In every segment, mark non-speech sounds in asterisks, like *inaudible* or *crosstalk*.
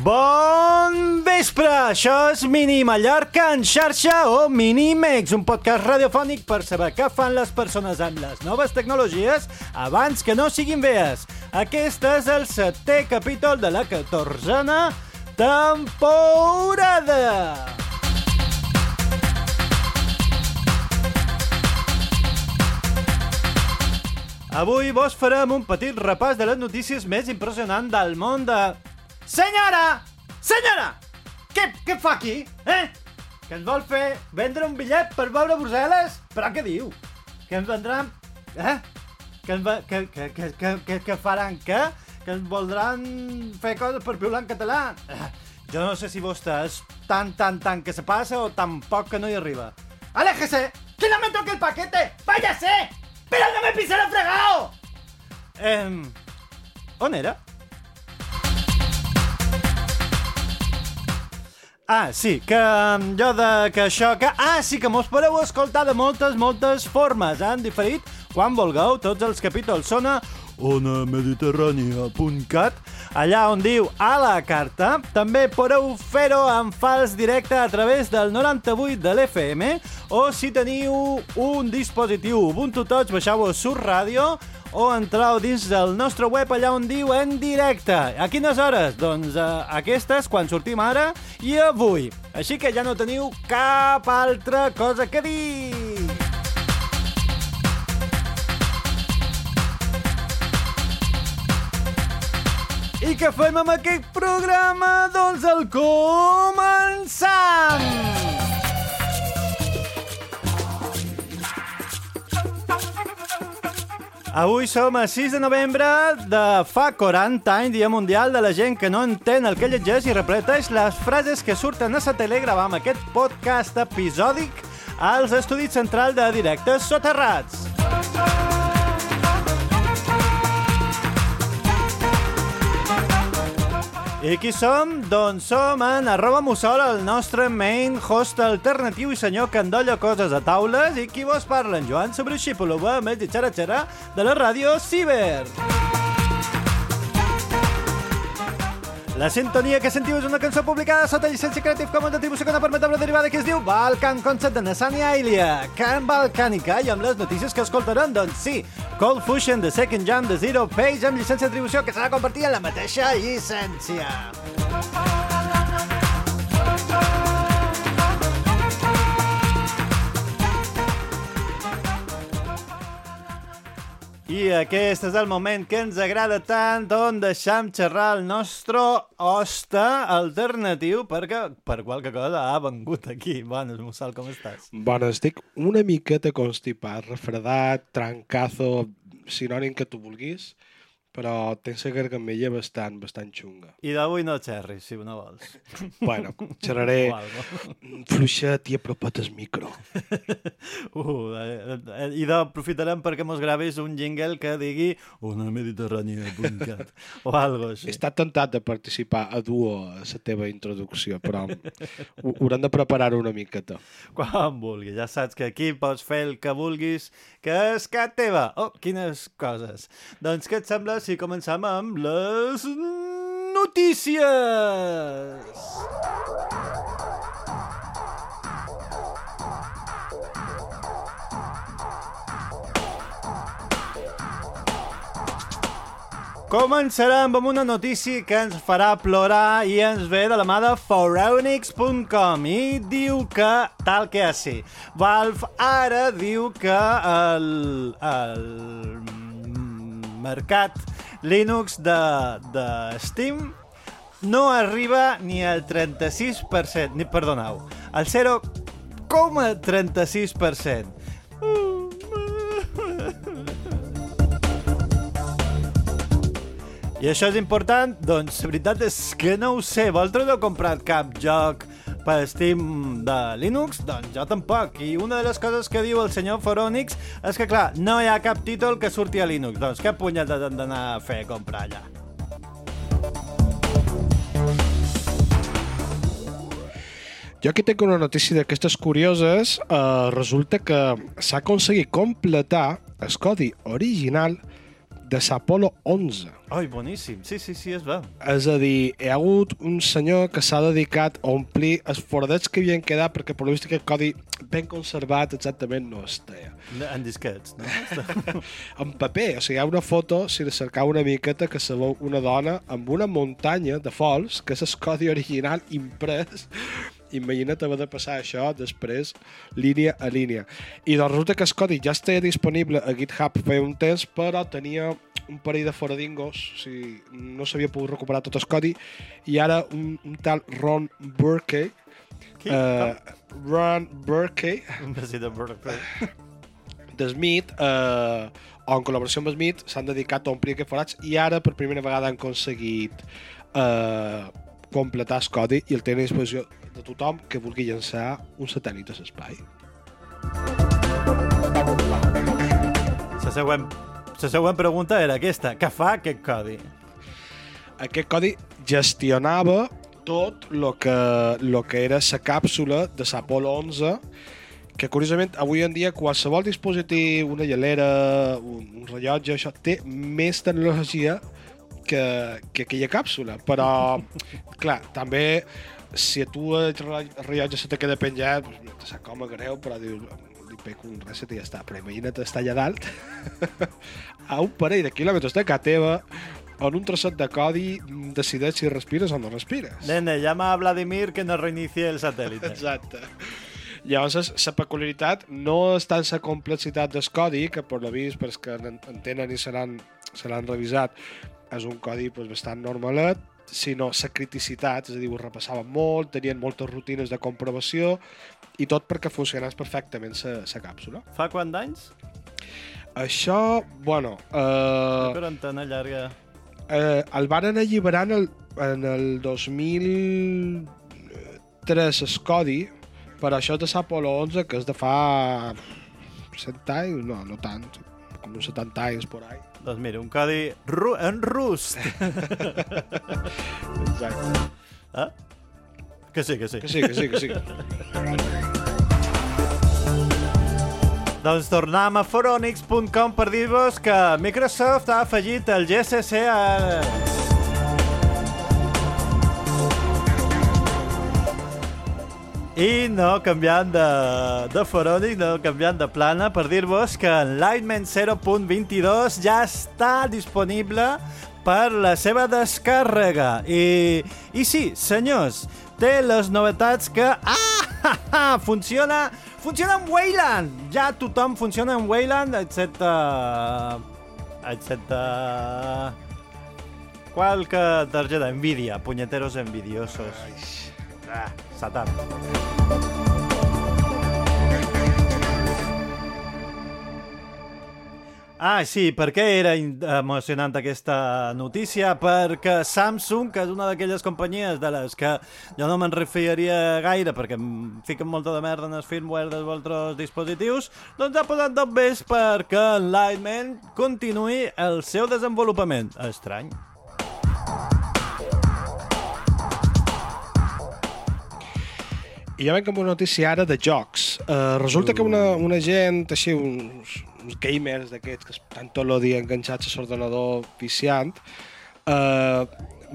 Bon vespre! Això és Mini Mallorca en xarxa o Minimex, un podcast radiofònic per saber què fan les persones amb les noves tecnologies abans que no siguin vees. Aquest és el setè capítol de la catorzena temporada. Avui vos farem un petit repàs de les notícies més impressionants del món de... Senyora! Senyora! Què, què fa aquí? Eh? Que ens vol fer vendre un bitllet per veure Brussel·les? Però què diu? Que ens vendran... Eh? Que, ens va... que, que, que, que, que, que faran què? Que ens voldran fer coses per piular en català? Eh, jo no sé si vostè és tan, tan, tan que se passa o tan poc que no hi arriba. ¡Aléjese! ¡Que no me toque el paquete! ¡Váyase! ¡Pero no me pise el fregado! Eh, on era? Ah, sí, que um, jo de que això... Que... Ah, sí, que mos podeu escoltar de moltes, moltes formes, eh, diferit, quan vulgueu. Tots els capítols són a onamediterrània.cat, allà on diu a la carta. També podeu fer-ho en fals directe a través del 98 de l'FM o si teniu un dispositiu Ubuntu Touch, baixeu-vos sur ràdio o entrau dins del nostre web allà on diu en directe. A quines hores? Doncs uh, aquestes, quan sortim ara i avui. Així que ja no teniu cap altra cosa que dir. I què fem amb aquest programa? Doncs el començam! Avui som a 6 de novembre de fa 40 anys, Dia Mundial de la gent que no entén el que llegeix i repeteix les frases que surten a sa tele gravam aquest podcast episòdic als estudis central de directes soterrats. I qui som? Doncs som en arroba mussol, el nostre main host alternatiu i senyor que endolla coses a taules i qui vos parla, en Joan Sobreixipolova, més de xara-xara de la ràdio Ciber. La sintonia que sentiu és una cançó publicada sota llicència Creative Commons d'atribució que no permet la derivada que es diu Balkan Concept de Nassania Ilia, Can Balcànica, i amb les notícies que escoltaran, doncs sí, Cold Fusion de Second Jam de Zero Page amb llicència d'atribució que s'ha de convertir en la mateixa llicència. I aquest és el moment que ens agrada tant on deixam xerrar el nostre hoste alternatiu perquè per qualque cosa ha vengut aquí. Bones, Mussol, com estàs? Bona, estic una miqueta constipat, refredat, trancazo, sinònim que tu vulguis, però tens la gargamella bastant, bastant xunga. I d'avui no xerris, si no vols. *laughs* Bueno, xerraré fluixet i apropa't el micro. *laughs* Uh, eh, eh, I d'aprofitarem perquè mos gravis un jingle que digui una mediterrània.cat *laughs* o algo així. He estat tentat de participar a duo a la teva introducció, però ho- haurem de preparar una miqueta. Quan vulguis, ja saps que aquí pots fer el que vulguis, que és cat teva. Oh, quines coses. Doncs què et sembla si començam amb les notícies? Començarem amb una notícia que ens farà plorar i ens ve de la mà de Foronix.com i diu que, tal que així, Valve ara diu que el, el mercat Linux de, de Steam no arriba ni al 36%, ni, perdoneu, al 0,36%. I això és important? Doncs la veritat és que no ho sé. Vosaltres heu comprat cap joc per Steam de Linux? Doncs jo tampoc. I una de les coses que diu el senyor Foronix és que, clar, no hi ha cap títol que surti a Linux. Doncs què punyetes han d'anar a fer comprar allà? Jo aquí tinc una notícia d'aquestes curioses. Uh, resulta que s'ha aconseguit completar el codi original de l'Apolo 11. Ai, boníssim. Sí, sí, sí, es va. És a dir, hi ha hagut un senyor que s'ha dedicat a omplir els foradets que havien quedat perquè per la vista aquest codi ben conservat exactament no es deia. En disquets, no? *laughs* En paper, o sigui, hi ha una foto, si la cercau una miqueta, que se veu una dona amb una muntanya de fols, que és el codi original imprès imagina't haver de passar això després línia a línia. I doncs resulta que el codi ja estava disponible a GitHub feia un temps, però tenia un parell de foradingos, o sigui, no s'havia pogut recuperar tot el codi, i ara un, un tal Ron Burkey, Qui? uh, Ron Burkey, Un de Burger. *laughs* de Smith, eh, o en col·laboració amb Smith, s'han dedicat a omplir aquests forats i ara per primera vegada han aconseguit eh, completar el codi i el tenen a disposició de tothom que vulgui llançar un satèl·lit a l'espai. La següent, la següent pregunta era aquesta. Què fa aquest codi? Aquest codi gestionava tot el que, lo que era la càpsula de l'Apolo 11 que curiosament avui en dia qualsevol dispositiu, una llalera, un, un rellotge, això té més tecnologia que, que aquella càpsula, però *laughs* clar, també si a tu el rellotge, el rellotge se te queda penjat, doncs, te sap com a greu, però dius, li pego un reset i ja està. Però imagina't estar allà dalt *laughs* a un parell de quilòmetres de casa teva en un trosset de codi decideix si respires o no respires. Nene, llama a Vladimir que nos reinicie el satèl·lit. Exacte. Llavors, la peculiaritat no és tant la complexitat del codi, que per lo vist, que en- entenen i se l'han se l'han revisat, és un codi pues, bastant normalet, sinó la criticitat, és a dir, ho repassaven molt, tenien moltes rutines de comprovació, i tot perquè funcionés perfectament la càpsula. Fa quant d'anys? Això, bueno, eh, Per antena llarga. eh, el varen alliberar en el, en el 2003 el codi, però això és de l'Apolo 11, que és de fa 100 anys, no, no tant, uns 70 anys por ahí. Doncs mira, un codi ru en rust. *laughs* Exacte. Ah? Que sí, que sí. Que sí, que sí, que sí. Doncs tornem a foronix.com per dir-vos que Microsoft ha afegit el GCC a... I no canviant de, de Foronix, no canviant de plana, per dir-vos que Enlightenment 0.22 ja està disponible per la seva descàrrega. I, i sí, senyors, té les novetats que... Ah, ah, ah, funciona, funciona en Wayland! Ja tothom funciona en Wayland, excepte... excepte... Qualque targeta Nvidia, puñeteros envidiosos. Ah, Satan. Ah, sí, per què era emocionant aquesta notícia? Perquè Samsung, que és una d'aquelles companyies de les que jo no me'n refiaria gaire perquè em fiquen molta de merda en el firmware dels vostres dispositius, doncs ha posat dos bes perquè Enlightenment continuï el seu desenvolupament. Estrany. I ja venc amb una notícia ara de jocs. Uh, resulta que una, una gent, així, uns, uns gamers d'aquests que estan tot el dia enganxats a l'ordenador viciant, uh,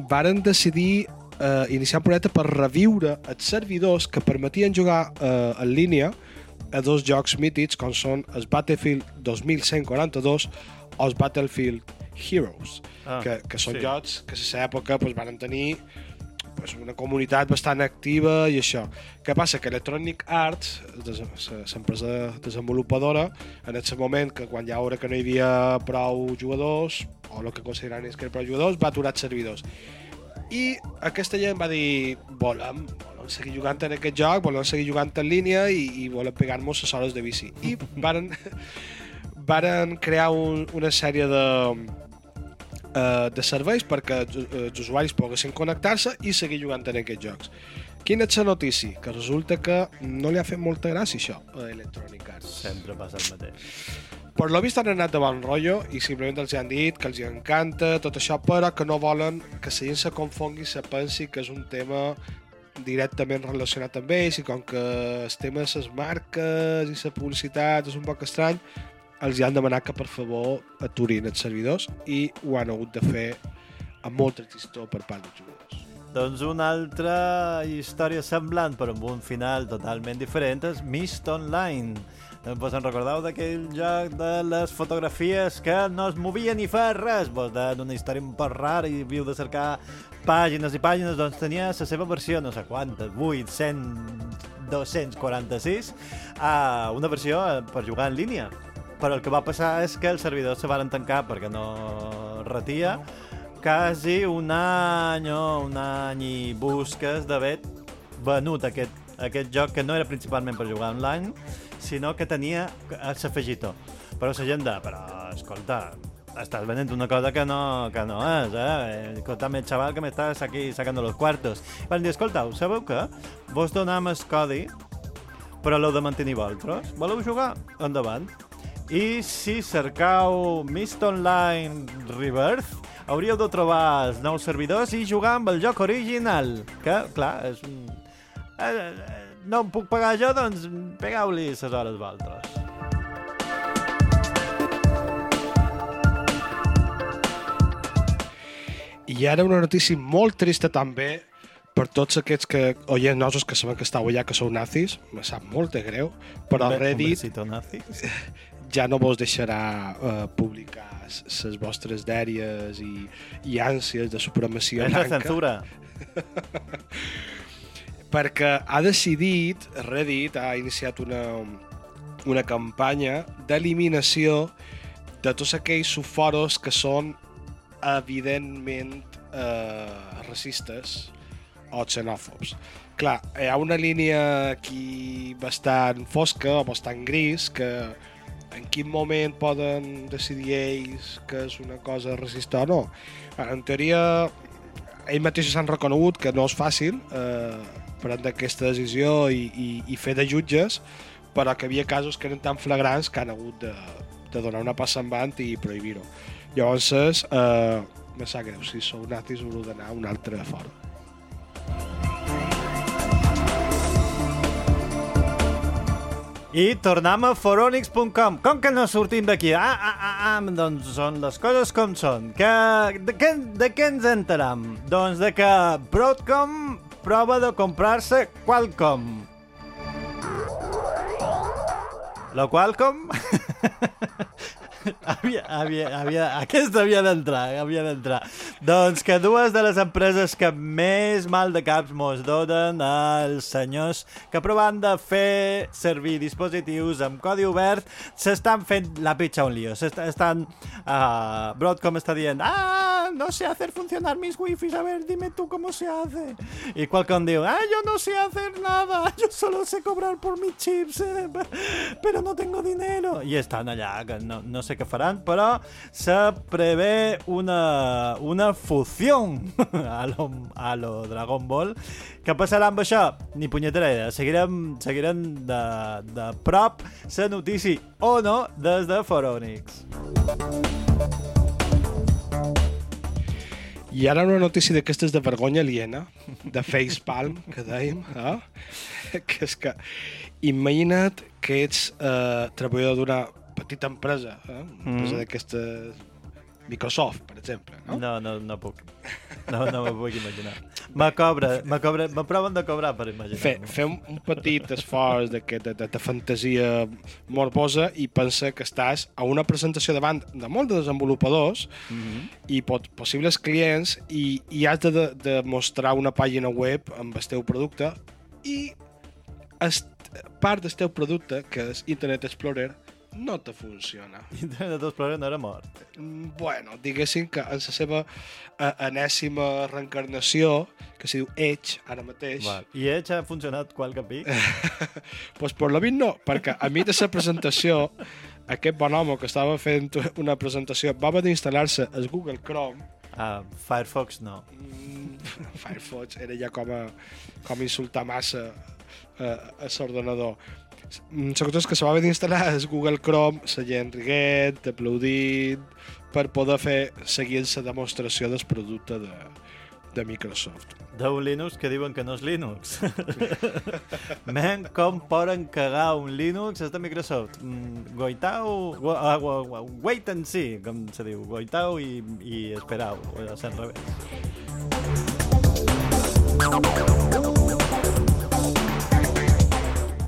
varen decidir uh, iniciar un projecte per reviure els servidors que permetien jugar uh, en línia a dos jocs mítics com són el Battlefield 2142 o el Battlefield Heroes, Ah, que, que són sí. jocs que a la època pues, van tenir pues, una comunitat bastant activa i això. Què passa? Que Electronic Arts, l'empresa desenvolupadora, en aquest moment, que quan ja veure que no hi havia prou jugadors, o el que consideraven és que prou jugadors, va aturar els servidors. I aquesta gent va dir, volem, volem seguir jugant en aquest joc, volem seguir jugant en línia i, i volem pegar-nos les hores de bici. I varen, *laughs* varen crear un, una sèrie de, eh, de serveis perquè eh, els usuaris poguessin connectar-se i seguir jugant en aquests jocs. Quina és la notícia? Que resulta que no li ha fet molta gràcia això a Electronic Arts. Sempre passa el mateix. Per lo vist han anat de bon rotllo i simplement els han dit que els encanta tot això, però que no volen que la gent se confongui i se pensi que és un tema directament relacionat amb ells i com que el tema de les marques i la publicitat és un poc estrany, els han demanat que per favor aturin els servidors i ho han hagut de fer amb molt tristor per part dels jugadors. Doncs una altra història semblant, però amb un final totalment diferent, és Mist Online. Vos en recordeu d'aquell joc de les fotografies que no es movia ni fa res? Vos d'una història un poc rara i viu de cercar pàgines i pàgines, doncs tenia la seva versió, no sé quantes, 8, 100, 246, uh, una versió eh, per jugar en línia. Però el que va passar és que els servidors se van tancar perquè no retia, quasi un any o un any i busques d'haver venut aquest, aquest joc que no era principalment per jugar online, sinó que tenia l'afegitó. Però la gent de, però, escolta, estàs venent una cosa que no, que no és, eh? Escolta'm, xaval que m'estàs aquí sacando los cuartos. Van dir, escolta, sabeu què? Vos donam el codi, però l'heu de mantenir vosaltres. Voleu jugar? Endavant. I si cercau Mist Online Rebirth, hauríeu de trobar els nous servidors i jugar amb el joc original, que, clar, és un... Eh, eh, no em puc pagar jo, doncs pegau-li les hores vosaltres. I ara una notícia molt trista també per tots aquests que oients nosos que saben que estàu allà que sou nazis, me sap molt de greu, però be- Reddit Un besito nazi. *laughs* ja no vos deixarà uh, publicar les vostres dèries i, i ànsies de supremacia És la blanca censura. *laughs* perquè ha decidit, Reddit ha iniciat una, una campanya d'eliminació de tots aquells subforos que són evidentment eh, racistes o xenòfobs. Clar, hi ha una línia aquí bastant fosca o bastant gris que en quin moment poden decidir ells que és una cosa racista o no. En teoria, ells mateixos s'han reconegut que no és fàcil eh, prendre aquesta decisió i, i, i fer de jutges, però que havia casos que eren tan flagrants que han hagut de, de donar una passa endavant i prohibir-ho. Llavors, eh, me sap greu, si sou nazis haureu d'anar a un altre fora. I tornem a foronix.com. Com que no sortim d'aquí? Ah, ah, ah, ah, doncs són les coses com són. Que, de, què, de què ens enteram? Doncs de que Broadcom prova de comprar-se Qualcomm. La Qualcomm... *laughs* havia, havia, havia, aquesta havia d'entrar, havia d'entrar. Doncs que dues de les empreses que més mal de caps mos donen als senyors que provant de fer servir dispositius amb codi obert s'estan fent la pitxa un lío. Estan, uh, Broadcom està dient ah, no sé hacer funcionar mis wifis, a ver, dime tú cómo se hace. Y Qualcomm diu, ah, yo no sé hacer nada, *laughs* yo solo sé cobrar por mis chips, eh, *laughs* pero no tengo dinero. I estan allà, que no, no sé què faran, però se prevé una, una fusió *laughs* a lo, a lo Dragon Ball. Què passarà amb això? Ni punyetera idea. Seguirem, seguirem de, de prop la notícia o no des de Foronix. I ara una notícia d'aquestes de vergonya aliena, de facepalm, *laughs* que dèiem, eh? *laughs* que és que imagina't que ets eh, treballador d'una petita empresa, eh? una empresa Mm. d'aquestes... Microsoft, per exemple, no? No, no, no puc. No, no m'ho puc imaginar. *laughs* Me cobra, me cobra, me proven de cobrar per imaginar. Fer, fer un, un petit esforç de, de, de, de fantasia morbosa i pensa que estàs a una presentació davant de molts de desenvolupadors Mm -hmm. i pot, possibles clients i, i has de, de, de mostrar una pàgina web amb el teu producte i est, part del teu producte, que és Internet Explorer, no te funciona. *laughs* Internet Explorer no era mort. Mm, Bueno, diguéssim que en la seva eh, enèsima reencarnació, que se diu Edge, ara mateix, Val. I Edge ha funcionat qual capí? *laughs* pues per la vint no, perquè a mi de la presentació, aquest bon home que estava fent una presentació va haver d'instal·lar-se al Google Chrome Ah, Firefox no. Mm, *laughs* Firefox era ja com a, com a insultar massa a l'ordenador. La cosa és que se va haver d'instal·lar el Google Chrome, la gent riguent, aplaudint, per poder fer seguir la demostració del producte de, de Microsoft. d'un Linux que diuen que no és Linux. *laughs* Men, com poden cagar un Linux és de Microsoft? Mm, Goitau... Go, uh, go, go, wait and see, com se diu. Goitau i, i esperau, o és al revés.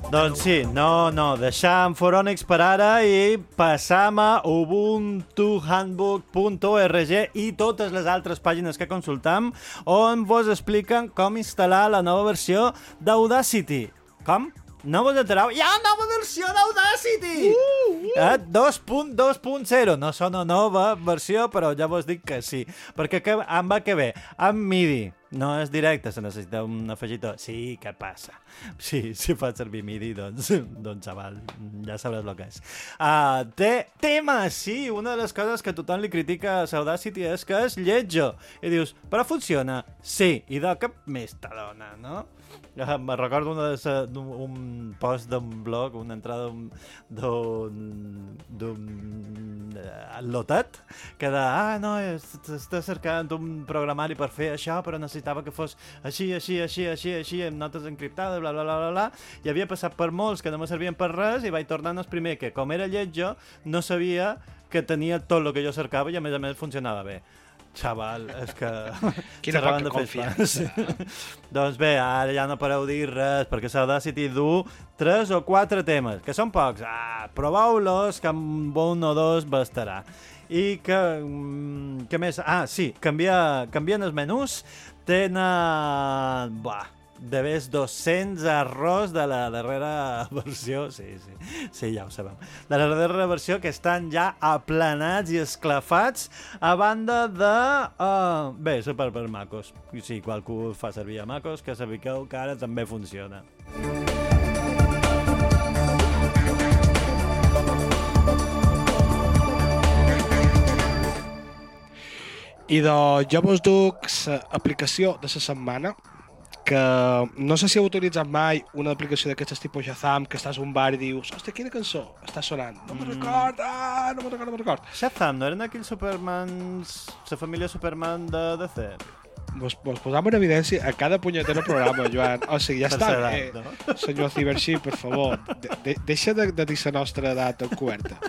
Doncs sí, no, no, deixam Foronix per ara i passam a ubuntuhandbook.org i totes les altres pàgines que consultam on vos expliquen com instal·lar la nova versió d'Audacity. Com? No vos enterau? Hi ha una nova versió d'Audacity! Uh, uh. Eh, 2.2.0. No sona nova versió, però ja vos dic que sí. Perquè que, em va que bé, amb MIDI. No és directe, se necessita un afegitó. Sí, què passa? Sí, si fa servir MIDI, doncs, *laughs* doncs xaval, ja sabràs el que és. Uh, té tema, sí, una de les coses que tothom li critica a Audacity és que és lletjo. I dius, però funciona? Sí, i de cap més te dona, no? Me recordo una sa, un, post d'un blog, una entrada d'un d'un uh, lotet, que de, ah, no, està cercant un programari per fer això, però necessitava que fos així, així, així, així, així, amb notes encriptades, bla, bla, bla, bla, bla, i havia passat per molts que no me servien per res, i vaig tornar el primer que, com era lleig jo, no sabia que tenia tot el que jo cercava i a més a més funcionava bé. Xaval, és que... *laughs* Quina poca de confiança. *laughs* plans. doncs bé, ara ja no pareu dir res, perquè s'Audacity du tres o quatre temes, que són pocs. Ah, proveu-los, que amb un o dos bastarà. I que... mm, Què més? Ah, sí, canvia, canvien els menús, tenen... Bah, de més 200 errors de la darrera *laughs* versió, sí, sí, sí, ja ho sabem. De la darrera versió que estan ja aplanats i esclafats a banda de... Uh, bé, super per macos. Si qualcú fa servir a macos, que sabiqueu que ara també funciona. I de vos duc l'aplicació de la setmana que no sé si heu utilitzat mai una aplicació d'aquestes tipus Shazam que estàs a un bar i dius hòstia, quina cançó està sonant? No me'n record, ah, no me'n record, no me'n record. Shazam, no eren aquells Supermans... La família Superman de DC? Vos, vos posam en evidència a cada punyetero programa, Joan. O sigui, ja *laughs* està bé, edat, no? senyor Ciberxí, per favor. De, de, deixa de, de dir la nostra edat encoberta.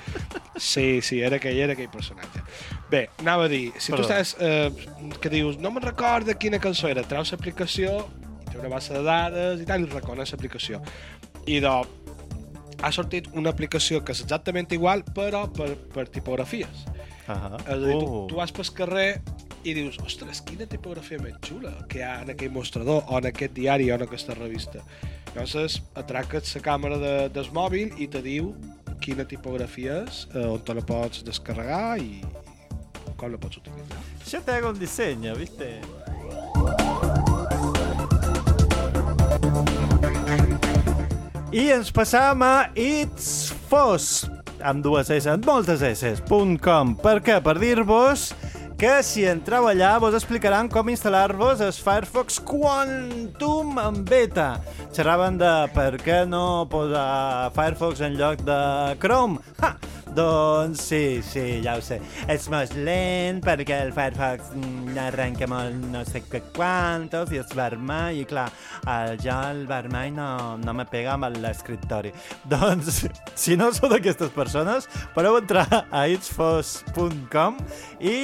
Sí, sí, era aquell, era aquell personatge. Bé, anava a dir, si Perdó. tu estàs, eh, que dius, no me'n recordo quina cançó era, treus l'aplicació, té una base de dades i tal, i reconeix l'aplicació. I de, ha sortit una aplicació que és exactament igual, però per, per tipografies. Uh -huh. És a dir, tu, Uh. tu vas pel carrer i dius, ostres, quina tipografia més xula que hi ha en aquell mostrador, o en aquest diari, o en aquesta revista. Llavors, atraques la càmera de, del mòbil i te diu quina tipografia és, eh, on te la pots descarregar i, i com la pots utilitzar. Yo te hago un diseño, ¿viste? I ens passam a It's Fos, amb dues S, amb moltes S, .com. Per què? Per dir-vos que si entreu allà vos explicaran com instal·lar-vos el Firefox Quantum en beta. Xerraven de per què no posar Firefox en lloc de Chrome. Ha! Doncs sí, sí, ja ho sé. És més lent perquè el Firefox arrenca molt no sé què quantos i és vermell i clar, el, jo el vermell no, no me pega amb l'escriptori. *laughs* Doncs, si no sou d'aquestes persones, podeu entrar a itsfos.com i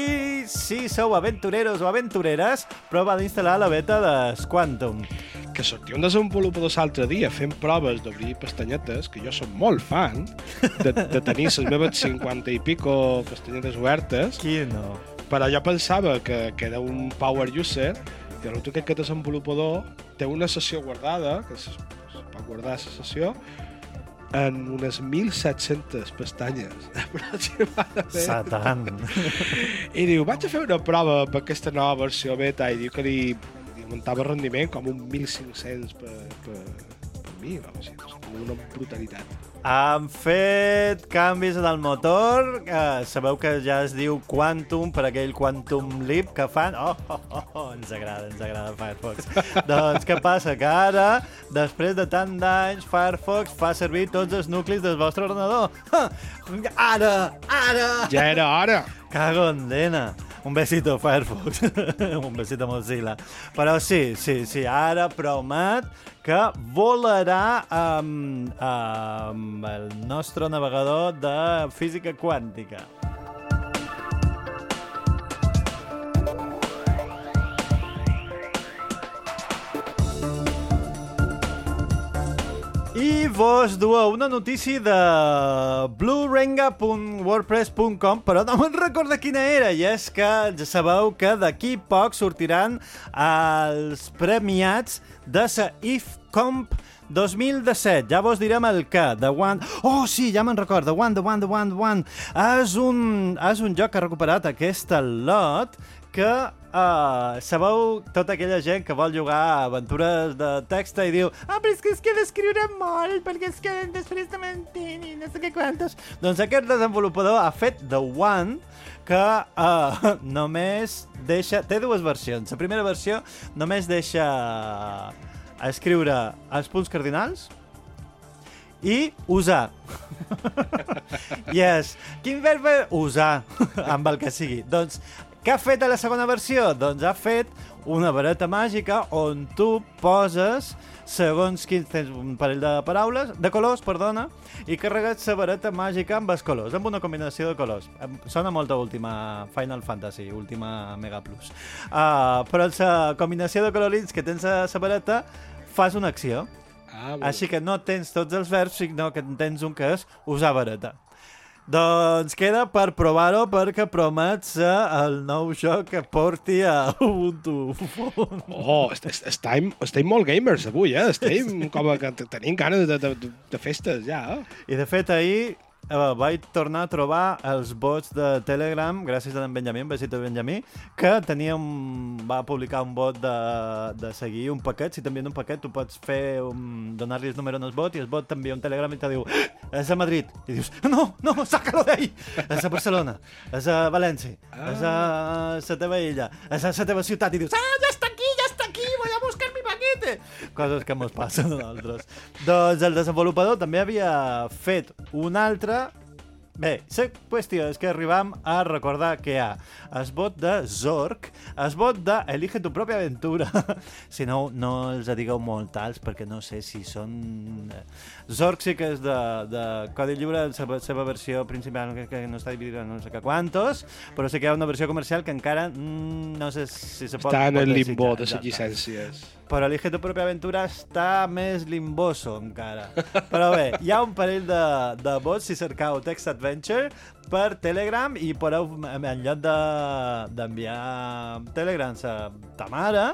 si sou aventureros o aventureres, prova d'instal·lar la beta de Quantum. Que sortia un desenvolupador l'altre dia fent proves d'obrir pestanyetes, que jo som molt fan de, de tenir les meves 50 i pico pestanyetes obertes, Qui no? però jo pensava que, que era un power user i resulta que aquest desenvolupador té una sessió guardada, que es, es pot guardar la sessió, en unes 1.700 pestanyes *laughs* aproximadament. Satan. I diu, vaig a fer una prova per aquesta nova versió beta i diu que li, li muntava rendiment com un 1.500 per, per, per mi, o sigui, com una brutalitat. Han fet canvis en el motor, eh, sabeu que ja es diu Quantum per aquell Quantum Leap que fan. Oh, oh, oh, oh ens agrada, ens agrada Firefox. *laughs* doncs què passa? Que ara, després de tant d'anys, Firefox fa servir tots els nuclis del vostre ordenador. *laughs* Ara, ara! Ja era hora! Cago en dena. Un besito, Firefox. *laughs* un besito, Mozilla. Però sí, sí, sí, ara promet que volarà amb, amb el nostre navegador de física quàntica. Vos du una notícia de bluerenga.wordpress.com però no me'n recordo quina era i és que ja sabeu que d'aquí poc sortiran els premiats de la IFComp 2017, ja vos direm el què, The One... Oh, sí, ja me'n recordo, The One, The One, The One, The One. És un, és un joc que ha recuperat aquest lot que uh, sabeu tota aquella gent que vol jugar a aventures de text i diu ah, però és que és que descriure molt perquè és que després de mentir i no sé què quantos. Doncs aquest desenvolupador ha fet The One que uh, *laughs* només deixa... Té dues versions. La primera versió només deixa escriure els punts cardinals i usar. *laughs* yes. Quin verb usar *laughs* amb el que sigui? Doncs què ha fet a la segona versió? Doncs ha fet una vareta màgica on tu poses segons quins tens un parell de paraules, de colors, perdona, i carregues la vareta màgica amb els colors, amb una combinació de colors. Sona molt a última Final Fantasy, última Mega Plus. Uh, però la combinació de colorins que tens a la vareta fas una acció. Ah, Així que no tens tots els verbs, sinó que tens un que és usar vareta. Doncs queda per provar-ho perquè promet ser el nou joc que porti a Ubuntu. Oh, estem, estem molt gamers avui, eh? Estem com que tenim ganes de, de, de festes ja, eh? I de fet ahir eh, vaig tornar a trobar els bots de Telegram, gràcies a en Benjamí, un besit a Benjamí, que tenia un, va publicar un bot de, de seguir un paquet. Si t'envien un paquet, tu pots fer donar-li el número en el bot i el bot t'envia un telegram i te diu és a Madrid. I dius, no, no, sácalo d'ahí. És a Barcelona, és a València, ah. és a la teva illa, és a la teva ciutat. I dius, ah, ja està aquí, ja està aquí, voy a buscar mi paquete. Coses que mos passen a nosaltres. doncs el desenvolupador també havia fet un altre Bé, la qüestió és que arribam a recordar que hi ha el vot de Zork, el vot de Elige tu pròpia aventura. *laughs* si no, no els digueu molt alts perquè no sé si són... Zork sí que és de, de Codi Lliure, la seva versió principal que, que no està dividida en no sé què quantos, però sé que hi ha una versió comercial que encara mm, no sé si se pot... Està en el limbo de les llicències. Però Elige tu pròpia aventura està més limboso encara. Però bé, hi ha un parell de, de vots si cercau Text Adventure per Telegram i podeu, en lloc d'enviar de, Telegram a ta mare,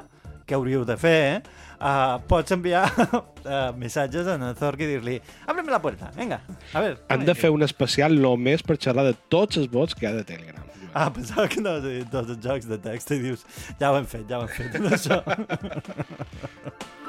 que hauríeu de fer, eh? uh, pots enviar uh, *laughs* missatges a Zork i dir-li «Ábreme la puerta, venga, a ver». Han de fer un especial només per xerrar de tots els vots que hi ha de Telegram. Ah, pensava que no tots els jocs de text i dius «Ja ho hem fet, ja ho hem fet, això». *laughs*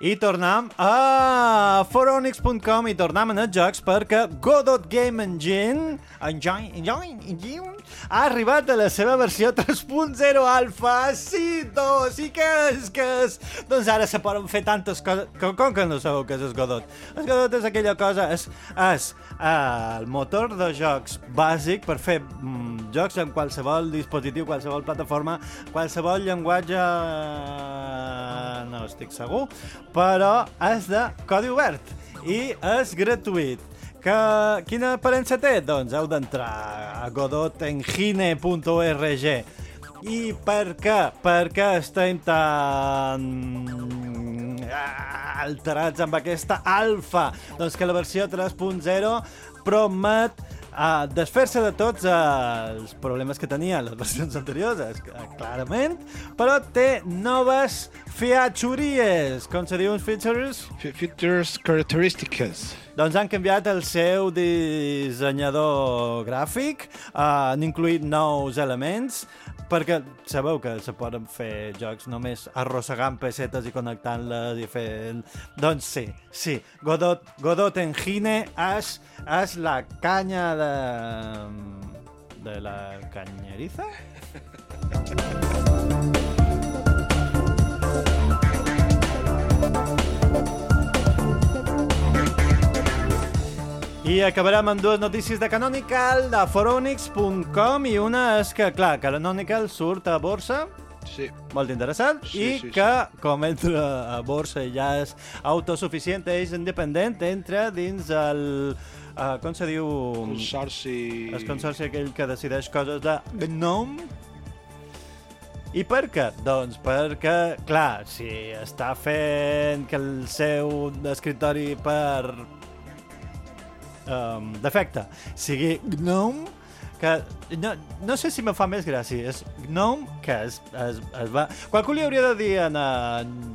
I tornem a foronix.com i tornem a els jocs perquè Godot Game Engine, Engine, Engine, Engine ha arribat a la seva versió *laughs* 3.0 alfa. Sí, do, sí que és, que és. Doncs ara se poden fer tantes coses. Com, com que no sabeu què és el Godot? El Godot és aquella cosa, és, és uh, el motor de jocs bàsic per fer mm, jocs en qualsevol dispositiu, qualsevol plataforma, qualsevol llenguatge... no estic segur, però és de codi obert i és gratuït. Que, quina aparença té? Doncs heu d'entrar a godotengine.org i per què? Per què estem tan alterats amb aquesta alfa? Doncs que la versió 3.0 promet a desfer-se de tots els problemes que tenia les versions anteriors, clarament, però té noves features. Com se diuen features? Features característiques. Doncs han canviat el seu dissenyador gràfic, uh, han incluït nous elements, perquè sabeu que se poden fer jocs només arrossegant pessetes i connectant-les i fent... Doncs sí, sí. Godot, Godot Engine és, és la canya de... de la canyeriza? *laughs* I acabarem amb dues notícies de Canonical, de foronix.com, i una és que, clar, Canonical surt a borsa, Sí. molt interessant, Sí, i sí, que, com entra a borsa i ja és autosuficient, és independent, entra dins el... Uh, com se diu? Consorci... El consorci aquell que decideix coses de GNOME. I per què? Doncs perquè, clar, si està fent que el seu escriptori per um, defecte sigui GNOME, que no, no sé si me fa més gràcia, és GNOME que es, es, es va... Qualcú li hauria de dir en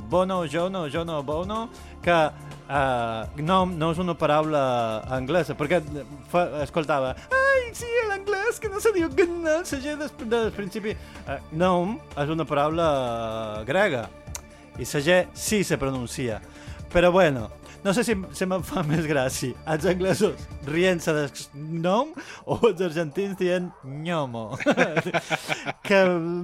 Bono, Jono, Jono, Bono, que uh, GNOME no és una paraula anglesa, perquè fa, escoltava ai, sí, l'anglès, que no se diu GNOME, gent des, del principi... Uh, GNOME és una paraula grega, i la sí se pronuncia. Però bueno, no sé si se me'n fa *laughs* més gràcia els anglesos rient-se de nom o els argentins dient gnomo. *laughs* que,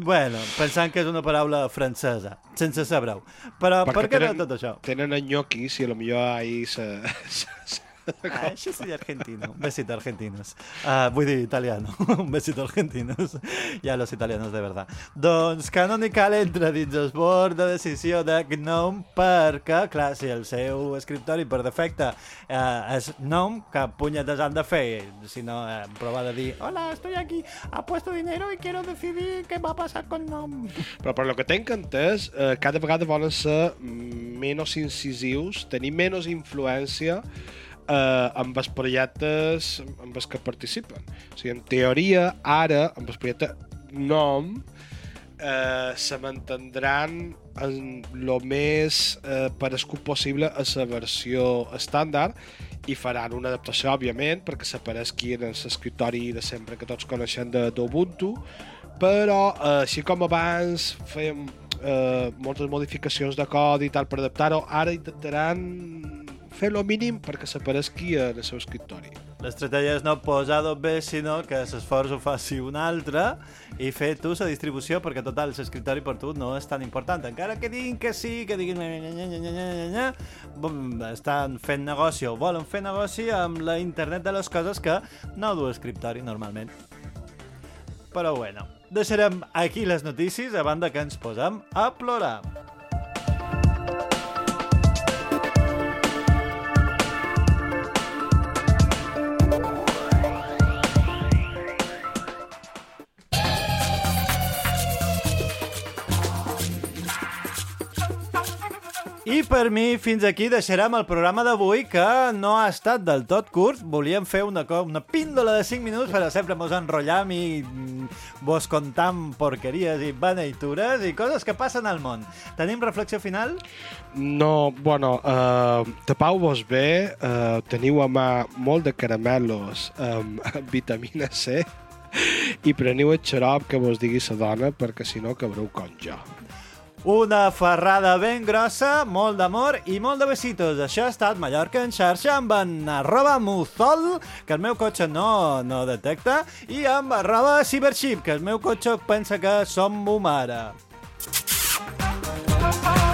bueno, pensant que és una paraula francesa, sense saber-ho. Però per què no tot això? Tenen enyoquis i a lo millor ahí se... *laughs* se, se Ah, això sí argentino. Un besito argentinos. Uh, vull dir italiano. *laughs* Un besito argentinos. Ja los italianos de verdad. Doncs Canonical entra dins el bord de decisió de GNOME perquè, clar, si el seu escriptori per defecte uh, és GNOME, que punyetes han de fer? Si no, eh, provar de dir Hola, estoy aquí, ha puesto dinero y quiero decidir qué va a pasar con GNOME. Però per lo que tenc entès, eh, cada vegada volen ser menys incisius, tenir menys influència eh, amb els projectes amb els que participen. O sigui, en teoria, ara, amb el projecte nom, eh, se mantindran en lo més eh, parescut possible a la versió estàndard i faran una adaptació, òbviament, perquè s'apareixi en l'escriptori de sempre que tots coneixem d'Ubuntu, però eh, així com abans fèiem eh, moltes modificacions de codi i tal per adaptar-ho, ara intentaran fer lo mínim perquè en el seu escriptori. L'estratègia és no posar dos bé, sinó que l'esforç ho faci un altre i fer tu la distribució, perquè total, l'escriptori per tu no és tan important. Encara que diguin que sí, que diguin... Estan fent negoci o volen fer negoci amb la internet de les coses que no du escriptori normalment. Però bueno, deixarem aquí les notícies a banda que ens posem a plorar. I per mi, fins aquí deixarem el programa d'avui, que no ha estat del tot curt. Volíem fer una, una píndola de 5 minuts, però sempre mos enrotllam i mm, vos contam porqueries i beneitures i coses que passen al món. Tenim reflexió final? No, bueno, uh, tapau-vos bé, uh, teniu a mà molt de caramelos amb, amb vitamina C i preniu el xarop que vos digui sa dona perquè si no cabreu com jo. Una ferrada ben grossa, molt d'amor i molt de besitos. Això ha estat Mallorca en xarxa amb en arroba muzol, que el meu cotxe no, no detecta, i amb arroba cyberchip, que el meu cotxe pensa que som bomara. Oh,